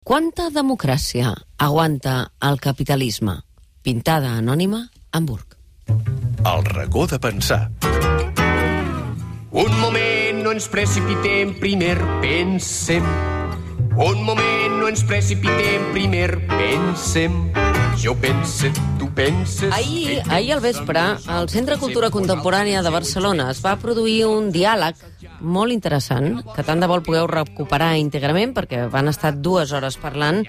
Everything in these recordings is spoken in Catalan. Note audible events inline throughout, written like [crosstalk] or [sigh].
Quanta democràcia aguanta el capitalisme? Pintada anònima, Hamburg. El racó de pensar. Un moment, no ens precipitem, primer pensem. Un moment, no ens precipitem, primer pensem. Jo pense, tu penses... Ahir, ahir al vespre, al Centre Cultura Contemporània de Barcelona es va produir un diàleg molt interessant, que tant de vol pugueu recuperar íntegrament, perquè van estar dues hores parlant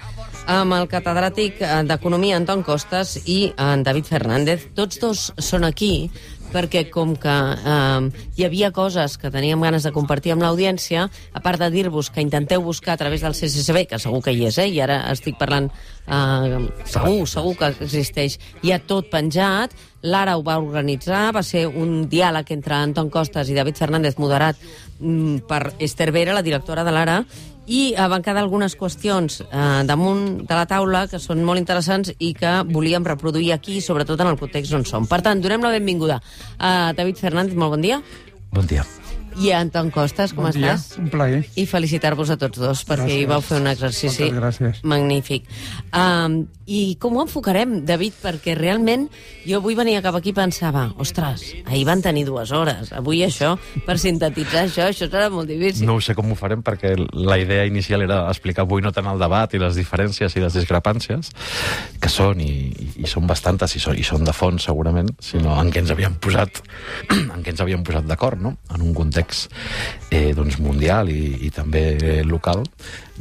amb el catedràtic d'Economia Anton Costas i en David Fernández. Tots dos són aquí perquè com que eh, hi havia coses que teníem ganes de compartir amb l'audiència, a part de dir-vos que intenteu buscar a través del CCCB, que segur que hi és, eh? i ara estic parlant, eh, segur, segur que existeix, hi ha tot penjat, l'Ara ho va organitzar, va ser un diàleg entre Anton Costas i David Fernández moderat mm, per Esther Vera, la directora de l'Ara, i van quedar algunes qüestions eh, damunt de la taula que són molt interessants i que volíem reproduir aquí, sobretot en el context on som. Per tant, donem la benvinguda a David Fernández, molt bon dia. Bon dia. I a Anton Costas, com bon dia, estàs? un plaer. I felicitar-vos a tots dos, perquè Gràcies. hi vau fer un exercici magnífic. Um, I com ho enfocarem, David? Perquè realment jo avui venia cap aquí i pensava, ostres, ahir van tenir dues hores, avui això, per sintetitzar això, això serà molt difícil. No ho sé com ho farem perquè la idea inicial era explicar avui no tant el debat i les diferències i les discrepàncies, que són i, i, i són bastantes i són, i són de fons segurament, sinó en què ens havíem posat [clears throat] en què ens havíem posat d'acord, no? En un context eh, doncs, mundial i, i també eh, local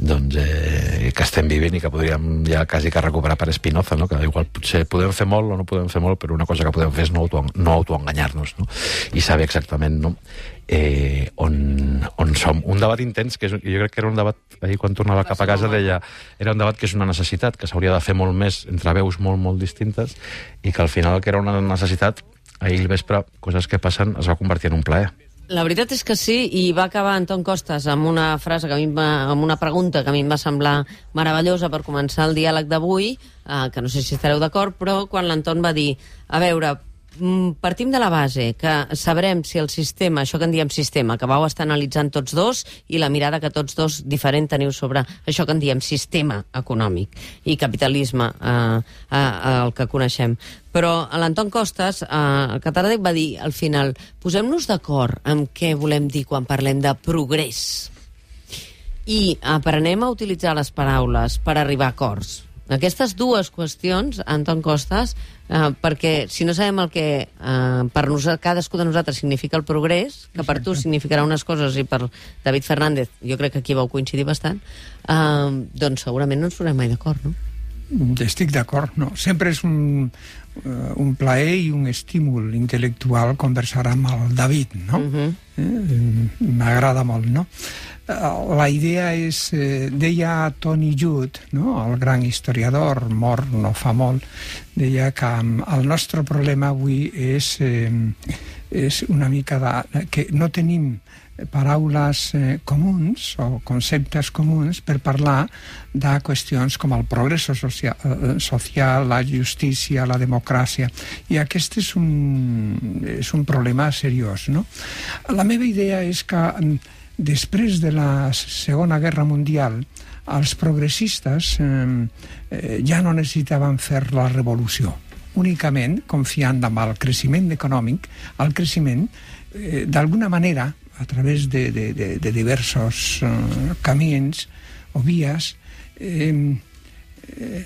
doncs, eh, que estem vivint i que podríem ja quasi que recuperar per Spinoza, no? que igual potser podem fer molt o no podem fer molt, però una cosa que podem fer és no, auto, no autoenganyar-nos no? i saber exactament no? eh, on, on som. Un debat intens, que és, jo crec que era un debat, ahir quan tornava cap a casa deia, era un debat que és una necessitat, que s'hauria de fer molt més entre veus molt, molt distintes, i que al final que era una necessitat, ahir al vespre, coses que passen, es va convertir en un plaer. La veritat és que sí, i va acabar Anton Costas amb una frase que a mi va, amb una pregunta que a mi em va semblar meravellosa per començar el diàleg d'avui, eh, que no sé si estareu d'acord, però quan l'Anton va dir, a veure, partim de la base que sabrem si el sistema, això que en diem sistema, que vau estar analitzant tots dos, i la mirada que tots dos diferent teniu sobre això que en diem sistema econòmic i capitalisme, eh, eh, el que coneixem. Però l'Anton Costas, eh, el catedràtic, va dir al final posem-nos d'acord amb què volem dir quan parlem de progrés i aprenem a utilitzar les paraules per arribar a acords. Aquestes dues qüestions, Anton Costas, eh, perquè si no sabem el que eh, per nosa, cadascú de nosaltres significa el progrés, que per tu significarà unes coses i per David Fernández, jo crec que aquí vau coincidir bastant, eh, doncs segurament no ens posarem mai d'acord, no? Estic d'acord, no. Sempre és un, uh, un plaer i un estímul intel·lectual conversar amb el David, no? Uh -huh. eh? M'agrada molt, no? Uh, la idea és, eh, deia Tony Judd, no? el gran historiador, mort no fa molt, deia que um, el nostre problema avui és, eh, és una mica de, que no tenim paraules eh, comuns o conceptes comuns per parlar de qüestions com el progrés social, eh, social la justícia, la democràcia i aquest és un, és un problema seriós no? la meva idea és que mm, després de la Segona Guerra Mundial els progressistes eh, eh, ja no necessitaven fer la revolució únicament confiant en el creixement econòmic, el creixement eh, d'alguna manera a través de, diversos uh, o vías, eh, eh,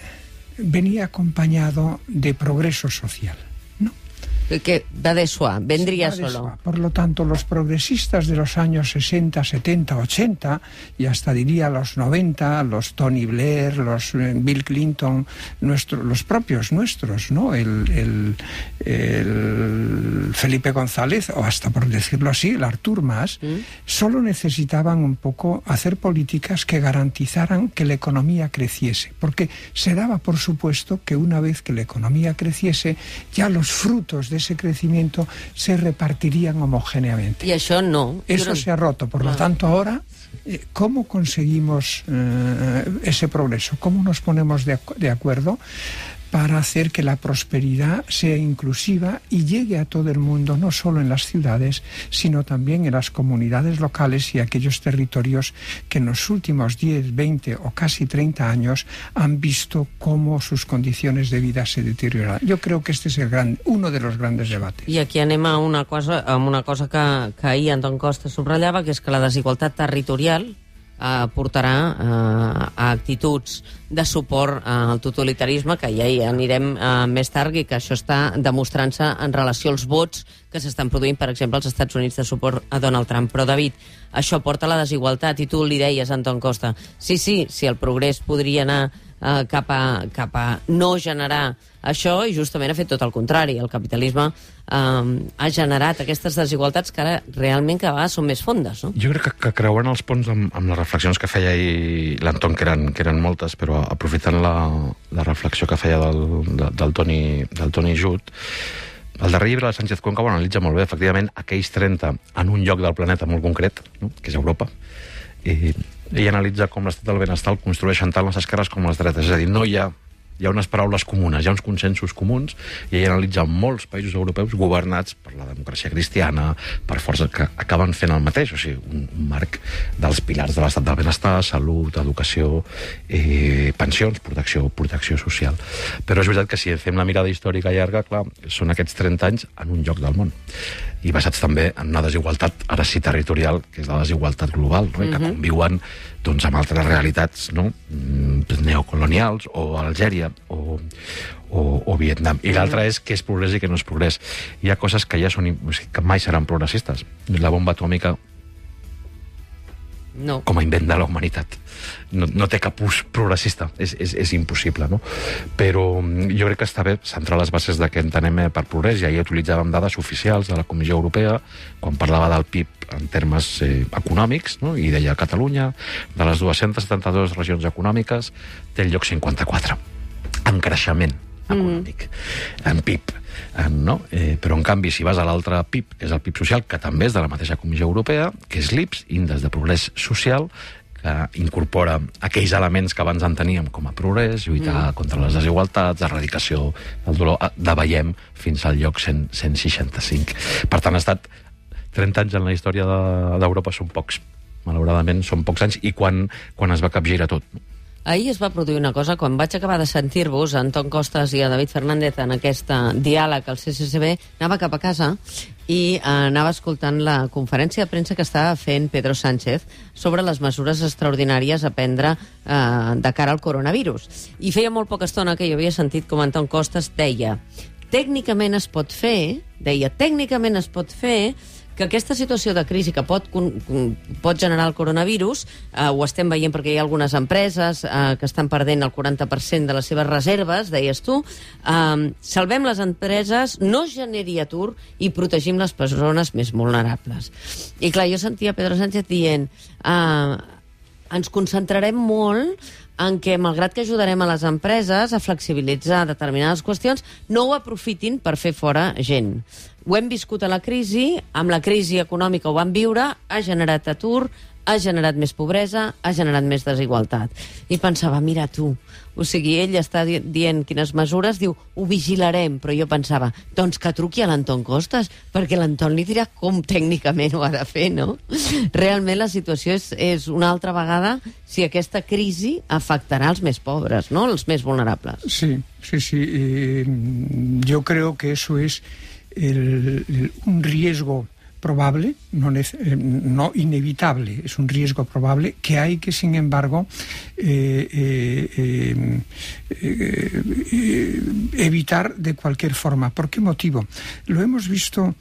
venía acompañado de progreso social. Que va de soi, vendría de solo. Por lo tanto, los progresistas de los años 60, 70, 80 y hasta diría los 90, los Tony Blair, los eh, Bill Clinton, nuestro, los propios nuestros, ¿no? El, el, el Felipe González, o hasta por decirlo así, el Artur Mas, solo necesitaban un poco hacer políticas que garantizaran que la economía creciese. Porque se daba por supuesto que una vez que la economía creciese, ya los frutos de ese crecimiento se repartirían homogéneamente. I això no. Eso se ha roto. Por lo tanto, ahora, eh, ¿cómo conseguimos eh, ese progreso? ¿Cómo nos ponemos de, de acuerdo? Para hacer que la prosperidad sea inclusiva y llegue a todo el mundo, no solo en las ciudades, sino también en las comunidades locales y aquellos territorios que en los últimos 10, 20 o casi 30 años han visto cómo sus condiciones de vida se deterioran. Yo creo que este es el gran, uno de los grandes debates. I aquí anem a una cosa, una cosa que, que ahir Anton Costa subratllava, que és que la desigualtat territorial eh, portarà eh, a actituds de suport eh, al totalitarisme, que ja hi anirem eh, més tard, i que això està demostrant-se en relació als vots que s'estan produint, per exemple, als Estats Units de suport a Donald Trump. Però, David, això porta a la desigualtat, i tu li deies, Anton Costa, sí, sí, si el progrés podria anar eh, cap, a, cap a no generar això i justament ha fet tot el contrari. El capitalisme eh, ha generat aquestes desigualtats que ara realment cada vegada són més fondes, no? Jo crec que, que creuen els ponts amb, amb les reflexions que feia ahir l'Anton, que, eren, que eren moltes, però aprofitant la, la reflexió que feia del, de, del, Toni, del Toni Jut, el darrer llibre de Sánchez Cuenca ho analitza molt bé, efectivament, aquells 30 en un lloc del planeta molt concret, no? que és Europa, i ell analitza com l'estat del benestar el construeixen tant les esquerres com les dretes. És a dir, no hi ha hi ha unes paraules comunes, hi ha uns consensos comuns, i ell analitza molts països europeus governats per la democràcia cristiana, per forces que acaben fent el mateix, o sigui, un, un marc dels pilars de l'estat del benestar, salut, educació, eh, pensions, protecció, protecció social. Però és veritat que si fem la mirada històrica llarga, clar, són aquests 30 anys en un lloc del món i basats també en una desigualtat, ara sí territorial, que és la desigualtat global, no? I que conviuen doncs, amb altres realitats no? Mm, neocolonials, o Algèria, o, o, o Vietnam. I l'altra és què és progrés i què no és progrés. Hi ha coses que ja són, que mai seran progressistes. La bomba atòmica No. com a invent de la humanitat. No, no té cap ús progressista, és, és, és impossible, no? Però mm, jo crec que està bé centrar les bases de què entenem eh, per progrés, i ahir utilitzàvem dades oficials de la Comissió Europea, quan parlava del PIB en termes eh, econòmics, no? i deia Catalunya, de les 272 regions econòmiques, té el lloc 54, en creixement econòmic, mm. en PIB. En, no? eh, però, en canvi, si vas a l'altre PIB, que és el PIB social, que també és de la mateixa Comissió Europea, que és l'IPS, Índex de Progrés Social, que incorpora aquells elements que abans en teníem com a progrés, lluitar mm. contra les desigualtats, erradicació del dolor, eh, de veiem fins al lloc 100, 165. Per tant, ha estat 30 anys en la història de- d'Europa són pocs. Malauradament, són pocs anys, i quan, quan es va capgirar tot. no? Ahir es va produir una cosa, quan vaig acabar de sentir-vos, Anton Costas i a David Fernández, en aquest eh, diàleg al CCCB, anava cap a casa i eh, anava escoltant la conferència de premsa que estava fent Pedro Sánchez sobre les mesures extraordinàries a prendre eh, de cara al coronavirus. I feia molt poca estona que jo havia sentit com Anton Costas deia tècnicament es pot fer, deia, tècnicament es pot fer que aquesta situació de crisi que pot, pot generar el coronavirus, eh, ho estem veient perquè hi ha algunes empreses eh, que estan perdent el 40% de les seves reserves, deies tu, eh, salvem les empreses, no generi atur i protegim les persones més vulnerables. I clar, jo sentia Pedro Sánchez dient eh, ens concentrarem molt en què, malgrat que ajudarem a les empreses a flexibilitzar determinades qüestions, no ho aprofitin per fer fora gent. Ho hem viscut a la crisi, amb la crisi econòmica ho vam viure, ha generat atur, ha generat més pobresa, ha generat més desigualtat. I pensava, mira tu, o sigui, ell està di dient quines mesures, diu, ho vigilarem, però jo pensava, doncs que truqui a l'Anton Costas, perquè l'Anton li dirà com tècnicament ho ha de fer, no? Realment la situació és, és una altra vegada si aquesta crisi afectarà els més pobres, no? Els més vulnerables. Sí, sí, sí. eh, yo creo que eso es el- el- un riesgo probable, no, eh, no inevitable, es un riesgo probable que hay que, sin embargo, eh, eh, evitar de cualquier forma. ¿Por qué motivo? Lo hemos visto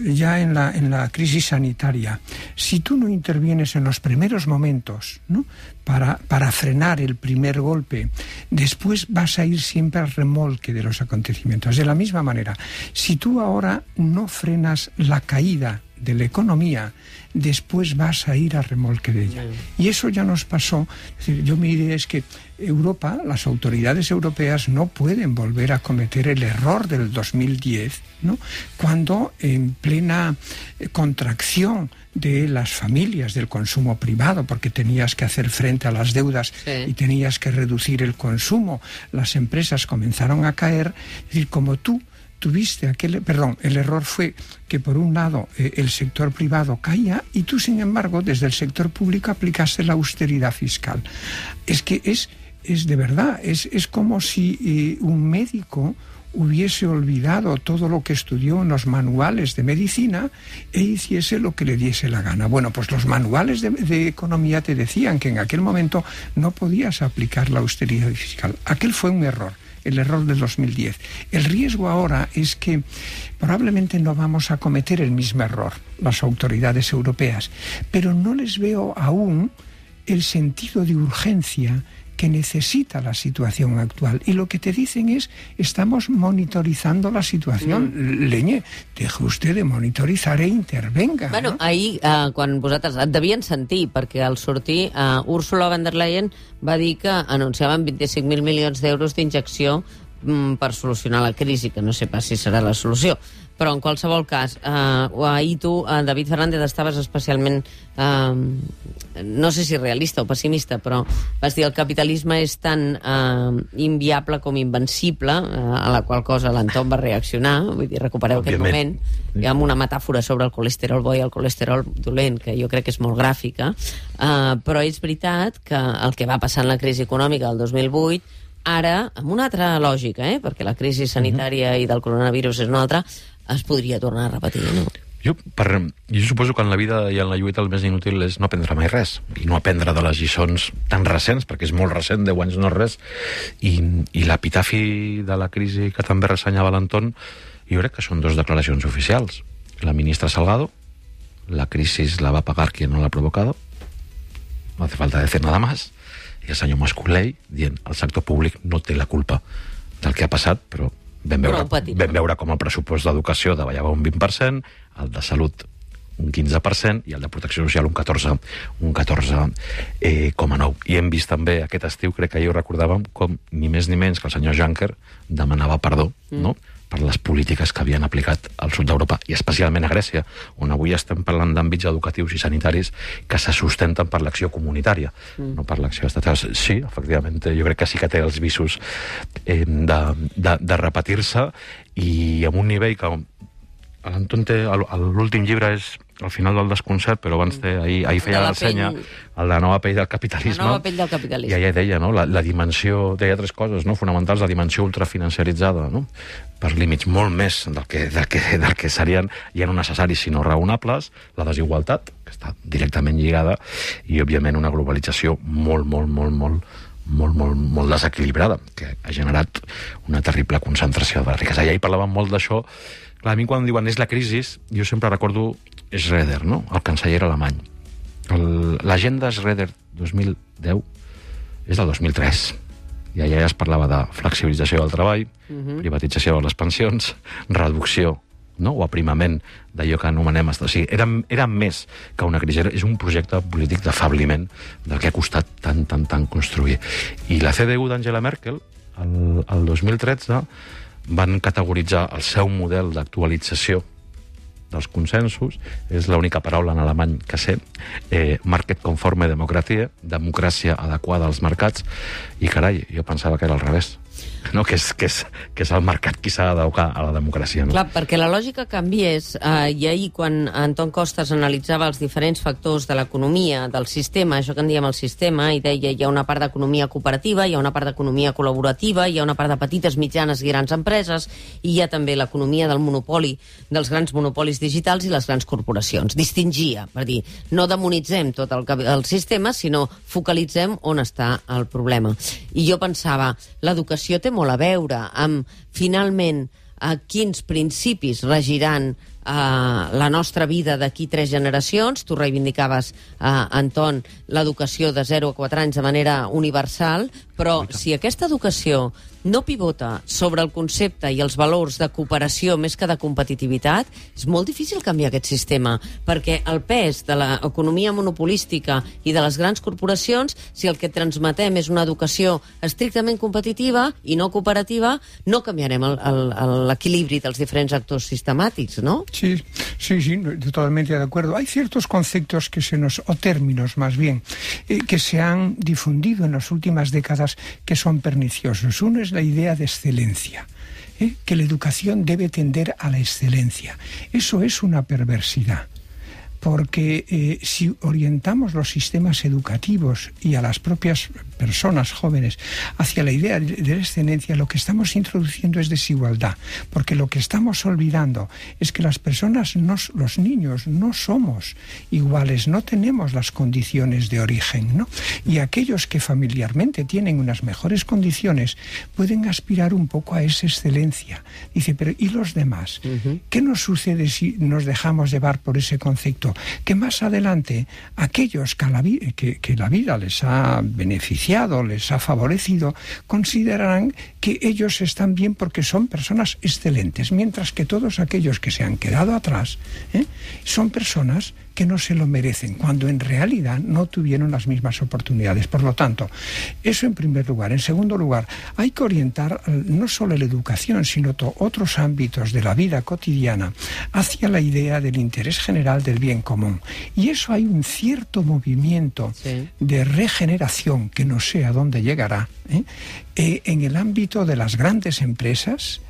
ya en la, en la crisis sanitaria. Si tú no intervienes en los primeros momentos ¿no? para, para frenar el primer golpe, después vas a ir siempre al remolque de los acontecimientos. De la misma manera, si tú ahora no frenas la caída de la economía, después vas a ir a remolque de ella. Y eso ya nos pasó. Es decir, yo mi idea es que Europa, las autoridades europeas no pueden volver a cometer el error del 2010, ¿no? cuando en plena eh, contracción de las familias, del consumo privado, porque tenías que hacer frente a las deudas Sí. y tenías que reducir el consumo, las empresas comenzaron a caer, es decir, como tú tuviste aquel, perdón, el error fue que por un lado eh, el sector privado caía y tú sin embargo desde el sector público aplicaste la austeridad fiscal. Es que es, es de verdad, es, es como si eh, un médico hubiese olvidado todo lo que estudió en los manuales de medicina e hiciese lo que le diese la gana. Bueno, pues los manuales de, de economía te decían que en aquel momento no podías aplicar la austeridad fiscal. Aquel fue un error el error del 2010. El riesgo ahora es que probablemente no vamos a cometer el mismo error, las autoridades europeas, pero no les veo aún el sentido de urgencia que necesita la situación actual. Y lo que te dicen es, estamos monitorizando la situación. Leñe, deje usted de monitorizar e intervenga. Bueno, no? ahir, eh, quan vosaltres et devien sentir, perquè al sortir eh, Úrsula von der Leyen va dir que anunciaven 25.000 milions d'euros d'injecció mm, per solucionar la crisi, que no sé pas si serà la solució. Però en qualsevol cas, eh, ahir tu, eh, David Fernández, estaves especialment, eh, no sé si realista o pessimista, però vas dir el capitalisme és tan eh, inviable com invencible, eh, a la qual cosa l'Anton va reaccionar, vull dir, recupereu aquest Òbviament. moment, i amb una metàfora sobre el colesterol bo i el colesterol dolent, que jo crec que és molt gràfica, uh, però és veritat que el que va passar en la crisi econòmica del 2008, ara, amb una altra lògica, eh, perquè la crisi sanitària i del coronavirus és una altra, es podria tornar a repetir, no? Jo, per, jo suposo que en la vida i en la lluita el més inútil és no aprendre mai res i no aprendre de les lliçons tan recents perquè és molt recent, 10 anys no és res i, i l'epitafi de la crisi que també ressenyava l'Anton jo crec que són dos declaracions oficials. La ministra Salgado la crisi la va pagar quien no la ha provocado no hace falta decir nada más i el senyor Mascolell dient el sector públic no té la culpa del que ha passat però vam veure, vam veure com el pressupost d'educació davallava un 20%, el de salut un 15% i el de protecció social un 14, un 14,9. Eh, com a nou. I hem vist també aquest estiu, crec que ahir ho recordàvem, com ni més ni menys que el senyor Juncker demanava perdó mm. no? Per les polítiques que havien aplicat al sud d'Europa, i especialment a Grècia, on avui estem parlant d'àmbits educatius i sanitaris que se sustenten per l'acció comunitària, mm. no per l'acció estatal. Sí, efectivament, jo crec que sí que té els visos eh, de, de, de repetir-se i amb un nivell que l'Anton té, l'últim llibre és al final del desconcert, però abans té, ahir, ahir feia la senya, pell- el de nova pell del capitalisme. La nova pell del capitalisme. I allà deia, no?, la, la dimensió, deia tres coses, no?, fonamentals, la dimensió ultrafinanciaritzada, no?, per límits molt més del que, del que, del que serien ja no necessaris, sinó raonables, la desigualtat, que està directament lligada, i, òbviament, una globalització molt, molt, molt, molt, molt, molt, molt desequilibrada, que ha generat una terrible concentració de riquesa. I ahir parlàvem molt d'això. A mi quan diuen és la crisi, jo sempre recordo Schroeder, no?, el canceller alemany. L'agenda Schroeder 2010 és del 2003 i allà ja es parlava de flexibilització del treball, privatització de les pensions, reducció no? o aprimament d'allò que anomenem... O sigui, era, era més que una crisi, és un projecte polític d'afabliment del que ha costat tant, tant, tant construir. I la CDU d'Angela Merkel, el, el 2013, van categoritzar el seu model d'actualització dels consensos, és l'única paraula en alemany que sé, eh, market conforme democracia, democràcia adequada als mercats, i carai, jo pensava que era al revés, no? que, és, que, és, que és el mercat qui s'ha d'adequar a la democràcia. No? Clar, perquè la lògica canviés, eh, i ahir quan Anton Costas analitzava els diferents factors de l'economia, del sistema, això que en diem el sistema, i deia hi ha una part d'economia cooperativa, hi ha una part d'economia col·laborativa, hi ha una part de petites, mitjanes i grans empreses, i hi ha també l'economia del monopoli, dels grans monopolis digitals i les grans corporacions. Distingia, per dir, no demonitzem tot el, el sistema, sinó focalitzem on està el problema. I jo pensava, l'educació té molt a veure amb, finalment, a quins principis regiran eh, la nostra vida d'aquí tres generacions. Tu reivindicaves, eh, Anton, l'educació de 0 a 4 anys de manera universal, Però si aquesta educació no pivota sobre el concepte i els valors de cooperació més que de competitivitat, és molt difícil canviar aquest sistema, perquè el pes de l'economia monopolística i de les grans corporacions, si el que transmetem és una educació estrictament competitiva i no cooperativa, no canviarem l'equilibri dels diferents actors sistemàtics, no? Sí, sí, sí, no, totalmente de acuerdo. Hay ciertos conceptos que se nos, o términos más bien, eh, que se han difundido en las últimas décadas que son perniciosos. Uno es la idea de excelencia. ¿eh? que la educación debe tender a la excelencia. Eso es una perversidad porque eh, si orientamos los sistemas educativos y a las propias personas jóvenes hacia la idea de, de la excelencia, lo que estamos introduciendo es desigualdad, porque lo que estamos olvidando es que las personas, no, los niños, no somos iguales, no tenemos las condiciones de origen, ¿no? Y aquellos que familiarmente tienen unas mejores condiciones pueden aspirar un poco a esa excelencia. Dice, pero ¿y los demás? ¿Qué nos sucede si nos dejamos llevar por ese concepto? Que más adelante aquellos que la, que la vida les ha beneficiado, les ha favorecido, considerarán que ellos están bien porque son personas excelentes, mientras que todos aquellos que se han quedado atrás ¿eh? son personas que no se lo merecen, cuando en realidad no tuvieron las mismas oportunidades. Por lo tanto, eso en primer lugar. En segundo lugar, hay que orientar no solo la educación, sino otros ámbitos de la vida cotidiana hacia la idea del interés general del bien común. Y eso hay un cierto movimiento Sí. de regeneración que no sé a dónde llegará ¿eh? Eh, en el ámbito de las grandes empresas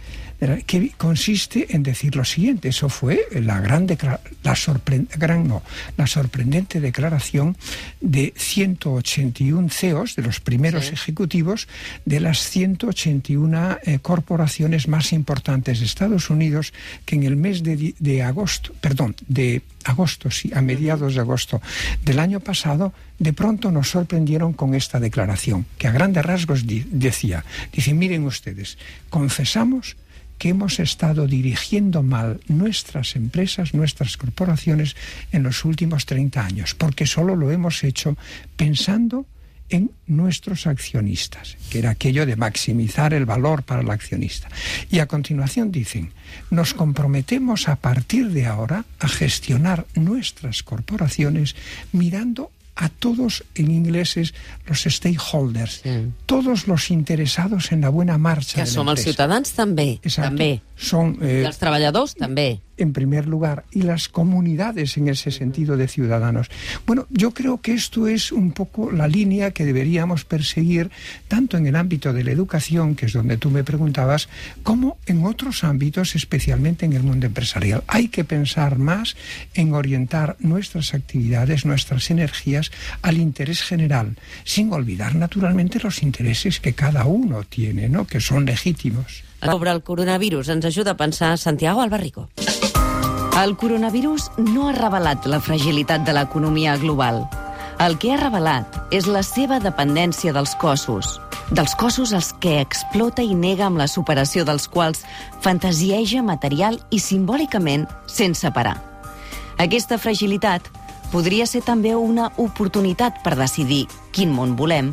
que consiste en decir lo siguiente eso fue la gran, la, gran no, la sorprendente declaración de 181 CEOs de los primeros Sí. ejecutivos de las 181 eh, corporaciones más importantes de Estados Unidos que en el mes de, de agosto, perdón, de agosto, sí, a mediados de agosto del año pasado, de pronto nos sorprendieron con esta declaración, que a grandes rasgos di- decía, dice, miren ustedes, confesamos que hemos estado dirigiendo mal nuestras empresas, nuestras corporaciones en los últimos 30 años, porque solo lo hemos hecho pensando en nuestros accionistas, que era aquello de maximizar el valor para el accionista. Y a continuación dicen, nos comprometemos a partir de ahora a gestionar nuestras corporaciones mirando a todos en ingleses los stakeholders, Sí. todos los interesados en la buena marcha. Que de la som els ciutadans també. Exacto. També. Son eh, I els treballadors també. En primer lugar, y las comunidades en ese sentido de ciudadanos. Bueno, yo creo que esto es un poco la línea que deberíamos perseguir tanto en el ámbito de la educación, que es donde tú me preguntabas, como en otros ámbitos, especialmente en el mundo empresarial. Hay que pensar más en orientar nuestras actividades, nuestras energías al interés general, sin olvidar naturalmente los intereses que cada uno tiene, ¿no? que son legítimos. Sobre el coronavirus ens ajuda a pensar Santiago Albarrico. El coronavirus no ha revelat la fragilitat de l'economia global. El que ha revelat és la seva dependència dels cossos, dels cossos als que explota i nega amb la superació dels quals fantasieja material i simbòlicament sense parar. Aquesta fragilitat podria ser també una oportunitat per decidir quin món volem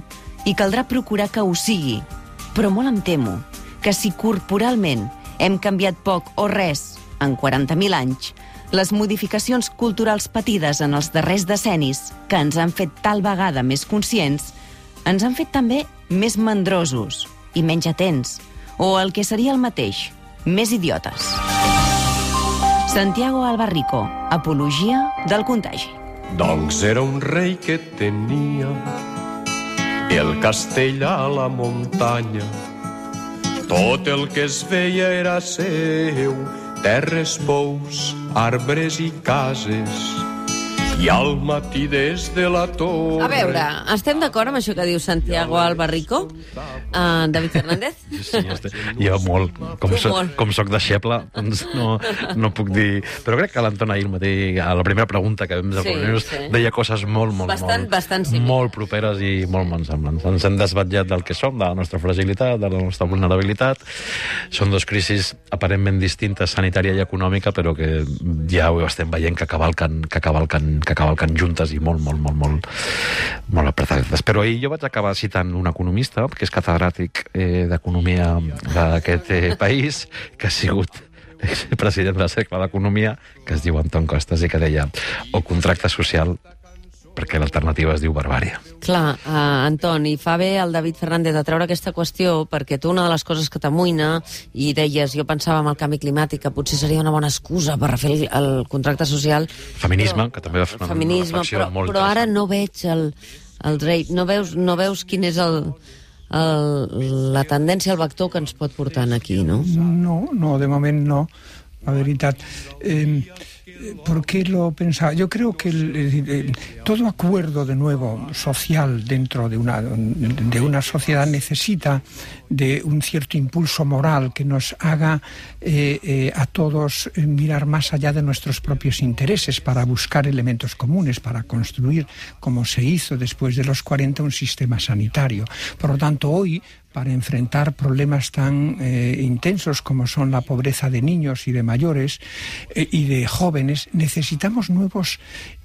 i caldrà procurar que ho sigui. Però molt em temo que si corporalment hem canviat poc o res en 40.000 anys, les modificacions culturals patides en els darrers decennis, que ens han fet tal vegada més conscients, ens han fet també més mandrosos i menys atents, o el que seria el mateix, més idiotes. Santiago Albarrico, Apologia del contagi. Doncs era un rei que tenia el castell a la muntanya. Tot el que es veia era seu, terres, pous, arbres i cases. I al matí des de la torre... A veure, estem d'acord amb això que diu Santiago Albarrico? Uh, David Fernández? Sí, jo molt. Com, soc, molt. com soc deixeble, doncs no, no puc dir... Però crec que l'Anton ahir matí, a la primera pregunta que vam de Sí, sí. deia coses molt, molt, Bastant- molt, bastant similars. molt properes i molt, molt semblants. Ens hem desvetllat del que som, de la nostra fragilitat, de la nostra vulnerabilitat. Són dos crisis aparentment distintes, sanitària i econòmica, però que ja ho estem veient que cavalquen, que cavalquen, que cavalquen juntes i molt, molt, molt, molt, molt apretades. Però ahir jo vaig acabar citant un economista, que és catedràtic eh, d'economia d'aquest eh, país, que ha sigut president del Cercle d'Economia, que es diu Anton Costas i que deia o contracte social perquè l'alternativa es diu barbària. Clar, uh, Anton, i fa bé el David Fernández de treure aquesta qüestió perquè tu una de les coses que t'amoïna i deies, jo pensava en el canvi climàtic que potser seria una bona excusa per refer el, el contracte social. Feminisme, però, que també va fer una, feminisme, una reflexió però, molt però ara no veig el, el rei, no veus, no veus quin és el, el, la tendència, el vector que ens pot portar aquí, no? No, no, de moment no, la veritat. Eh, ¿Por qué lo pensaba? Yo creo que el, todo acuerdo de nuevo social dentro de una, de una sociedad necesita de un cierto impulso moral que nos haga eh, eh, a todos mirar más allá de nuestros propios intereses para buscar elementos comunes, para construir, como se hizo después de los 40, un sistema sanitario. Por lo tanto, hoy para enfrentar problemas tan eh, intensos como son la pobreza de niños y de mayores eh, y de jóvenes, necesitamos nuevos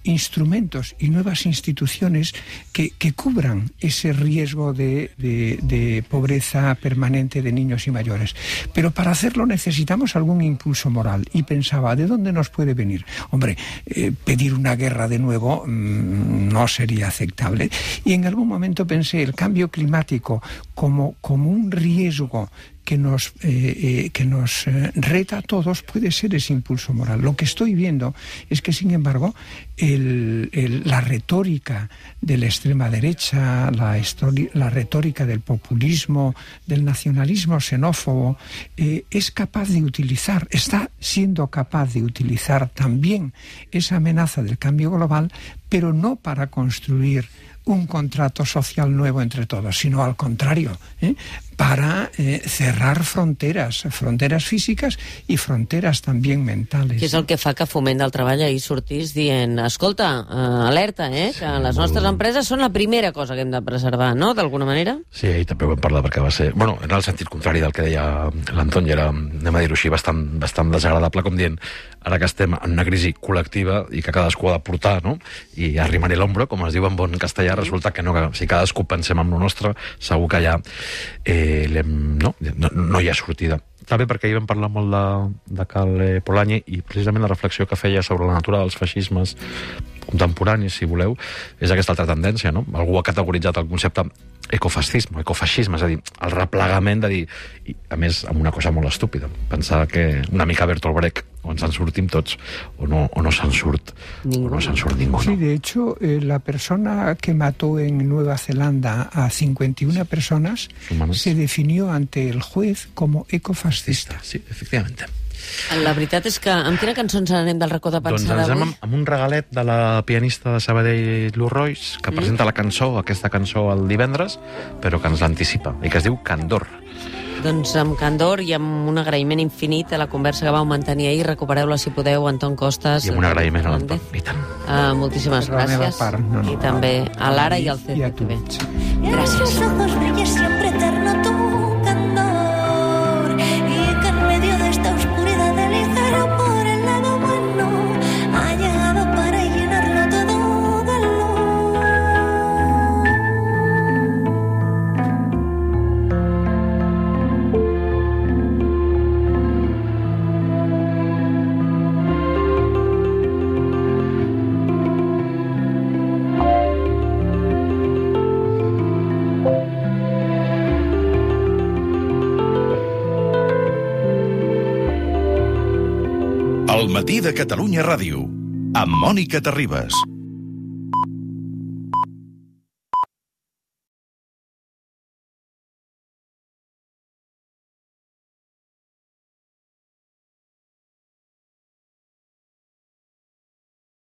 instrumentos y nuevas instituciones que, que cubran ese riesgo de, de, pobreza permanente de niños y mayores. Pero para hacerlo necesitamos algún impulso moral. Y pensaba, ¿de dónde nos puede venir? Hombre, eh, pedir una guerra de nuevo mmm, no sería aceptable. Y en algún momento pensé el cambio climático como, como un riesgo que nos, eh, eh, que nos eh, reta a todos puede ser ese impulso moral. Lo que estoy viendo es que, sin embargo, la retórica de la extrema derecha, la, retórica del populismo, del nacionalismo xenófobo, es capaz de utilizar, está siendo capaz de utilizar también esa amenaza del cambio global, pero no para construir un contrato social nuevo entre todos, sino al contrario, ¿eh? Para eh, cerrar fronteras, fronteras físiques i fronteres també mentals. Que és el que fa que Foment del Treball ahir sortís dient escolta, uh, alerta, eh, que sí, les molt... nostres empreses són la primera cosa que hem de preservar, no?, d'alguna manera? Sí, ahir també ho vam parlar perquè va ser... Bueno, en el sentit contrari del que deia l'Anton, i era, anem a dir-ho així, bastant, bastant desagradable, com dient ara que estem en una crisi col·lectiva i que cadascú ha de portar, no?, i arrimar-hi l'ombra, com es diu en bon castellà, resulta que no, que si cadascú pensem en lo nostre, segur que allà eh, no, no, no hi ha sortida. També perquè ahir vam parlar molt de, de Cal eh, Polanyi i precisament la reflexió que feia sobre la natura dels feixismes contemporanis, si voleu, és aquesta altra tendència, no? Algú ha categoritzat el concepte ecofascisme, ecofeixisme, és a dir, el replegament de dir, i, a més, amb una cosa molt estúpida, pensar que una mica Bertolt Brecht, o ens en sortim tots, o no, o no se'n surt, ningú. o no se'n surt ningú. Sí, de hecho, eh, la persona que mató en Nueva Zelanda a 51 personas Humanes. se definió ante el juez como ecofascista. Sí, efectivamente. La veritat és que amb quina cançó ens anem del racó de pensar doncs d'avui? Doncs amb un regalet de la pianista de Sabadell, Lou Royce, que mm. presenta la cançó, aquesta cançó, el divendres, però que ens l'anticipa, i que es diu Candor. Doncs amb candor i amb un agraïment infinit a la conversa que vau mantenir ahir. Recupereu-la, si podeu, Anton Costas. I amb un agraïment a l'Anton, i tant. Uh, moltíssimes Per la meva gràcies. part, no, no. I també a l'Ara i al. CCTV. Gracias. De Catalunya Ràdio, amb Mònica Terribas.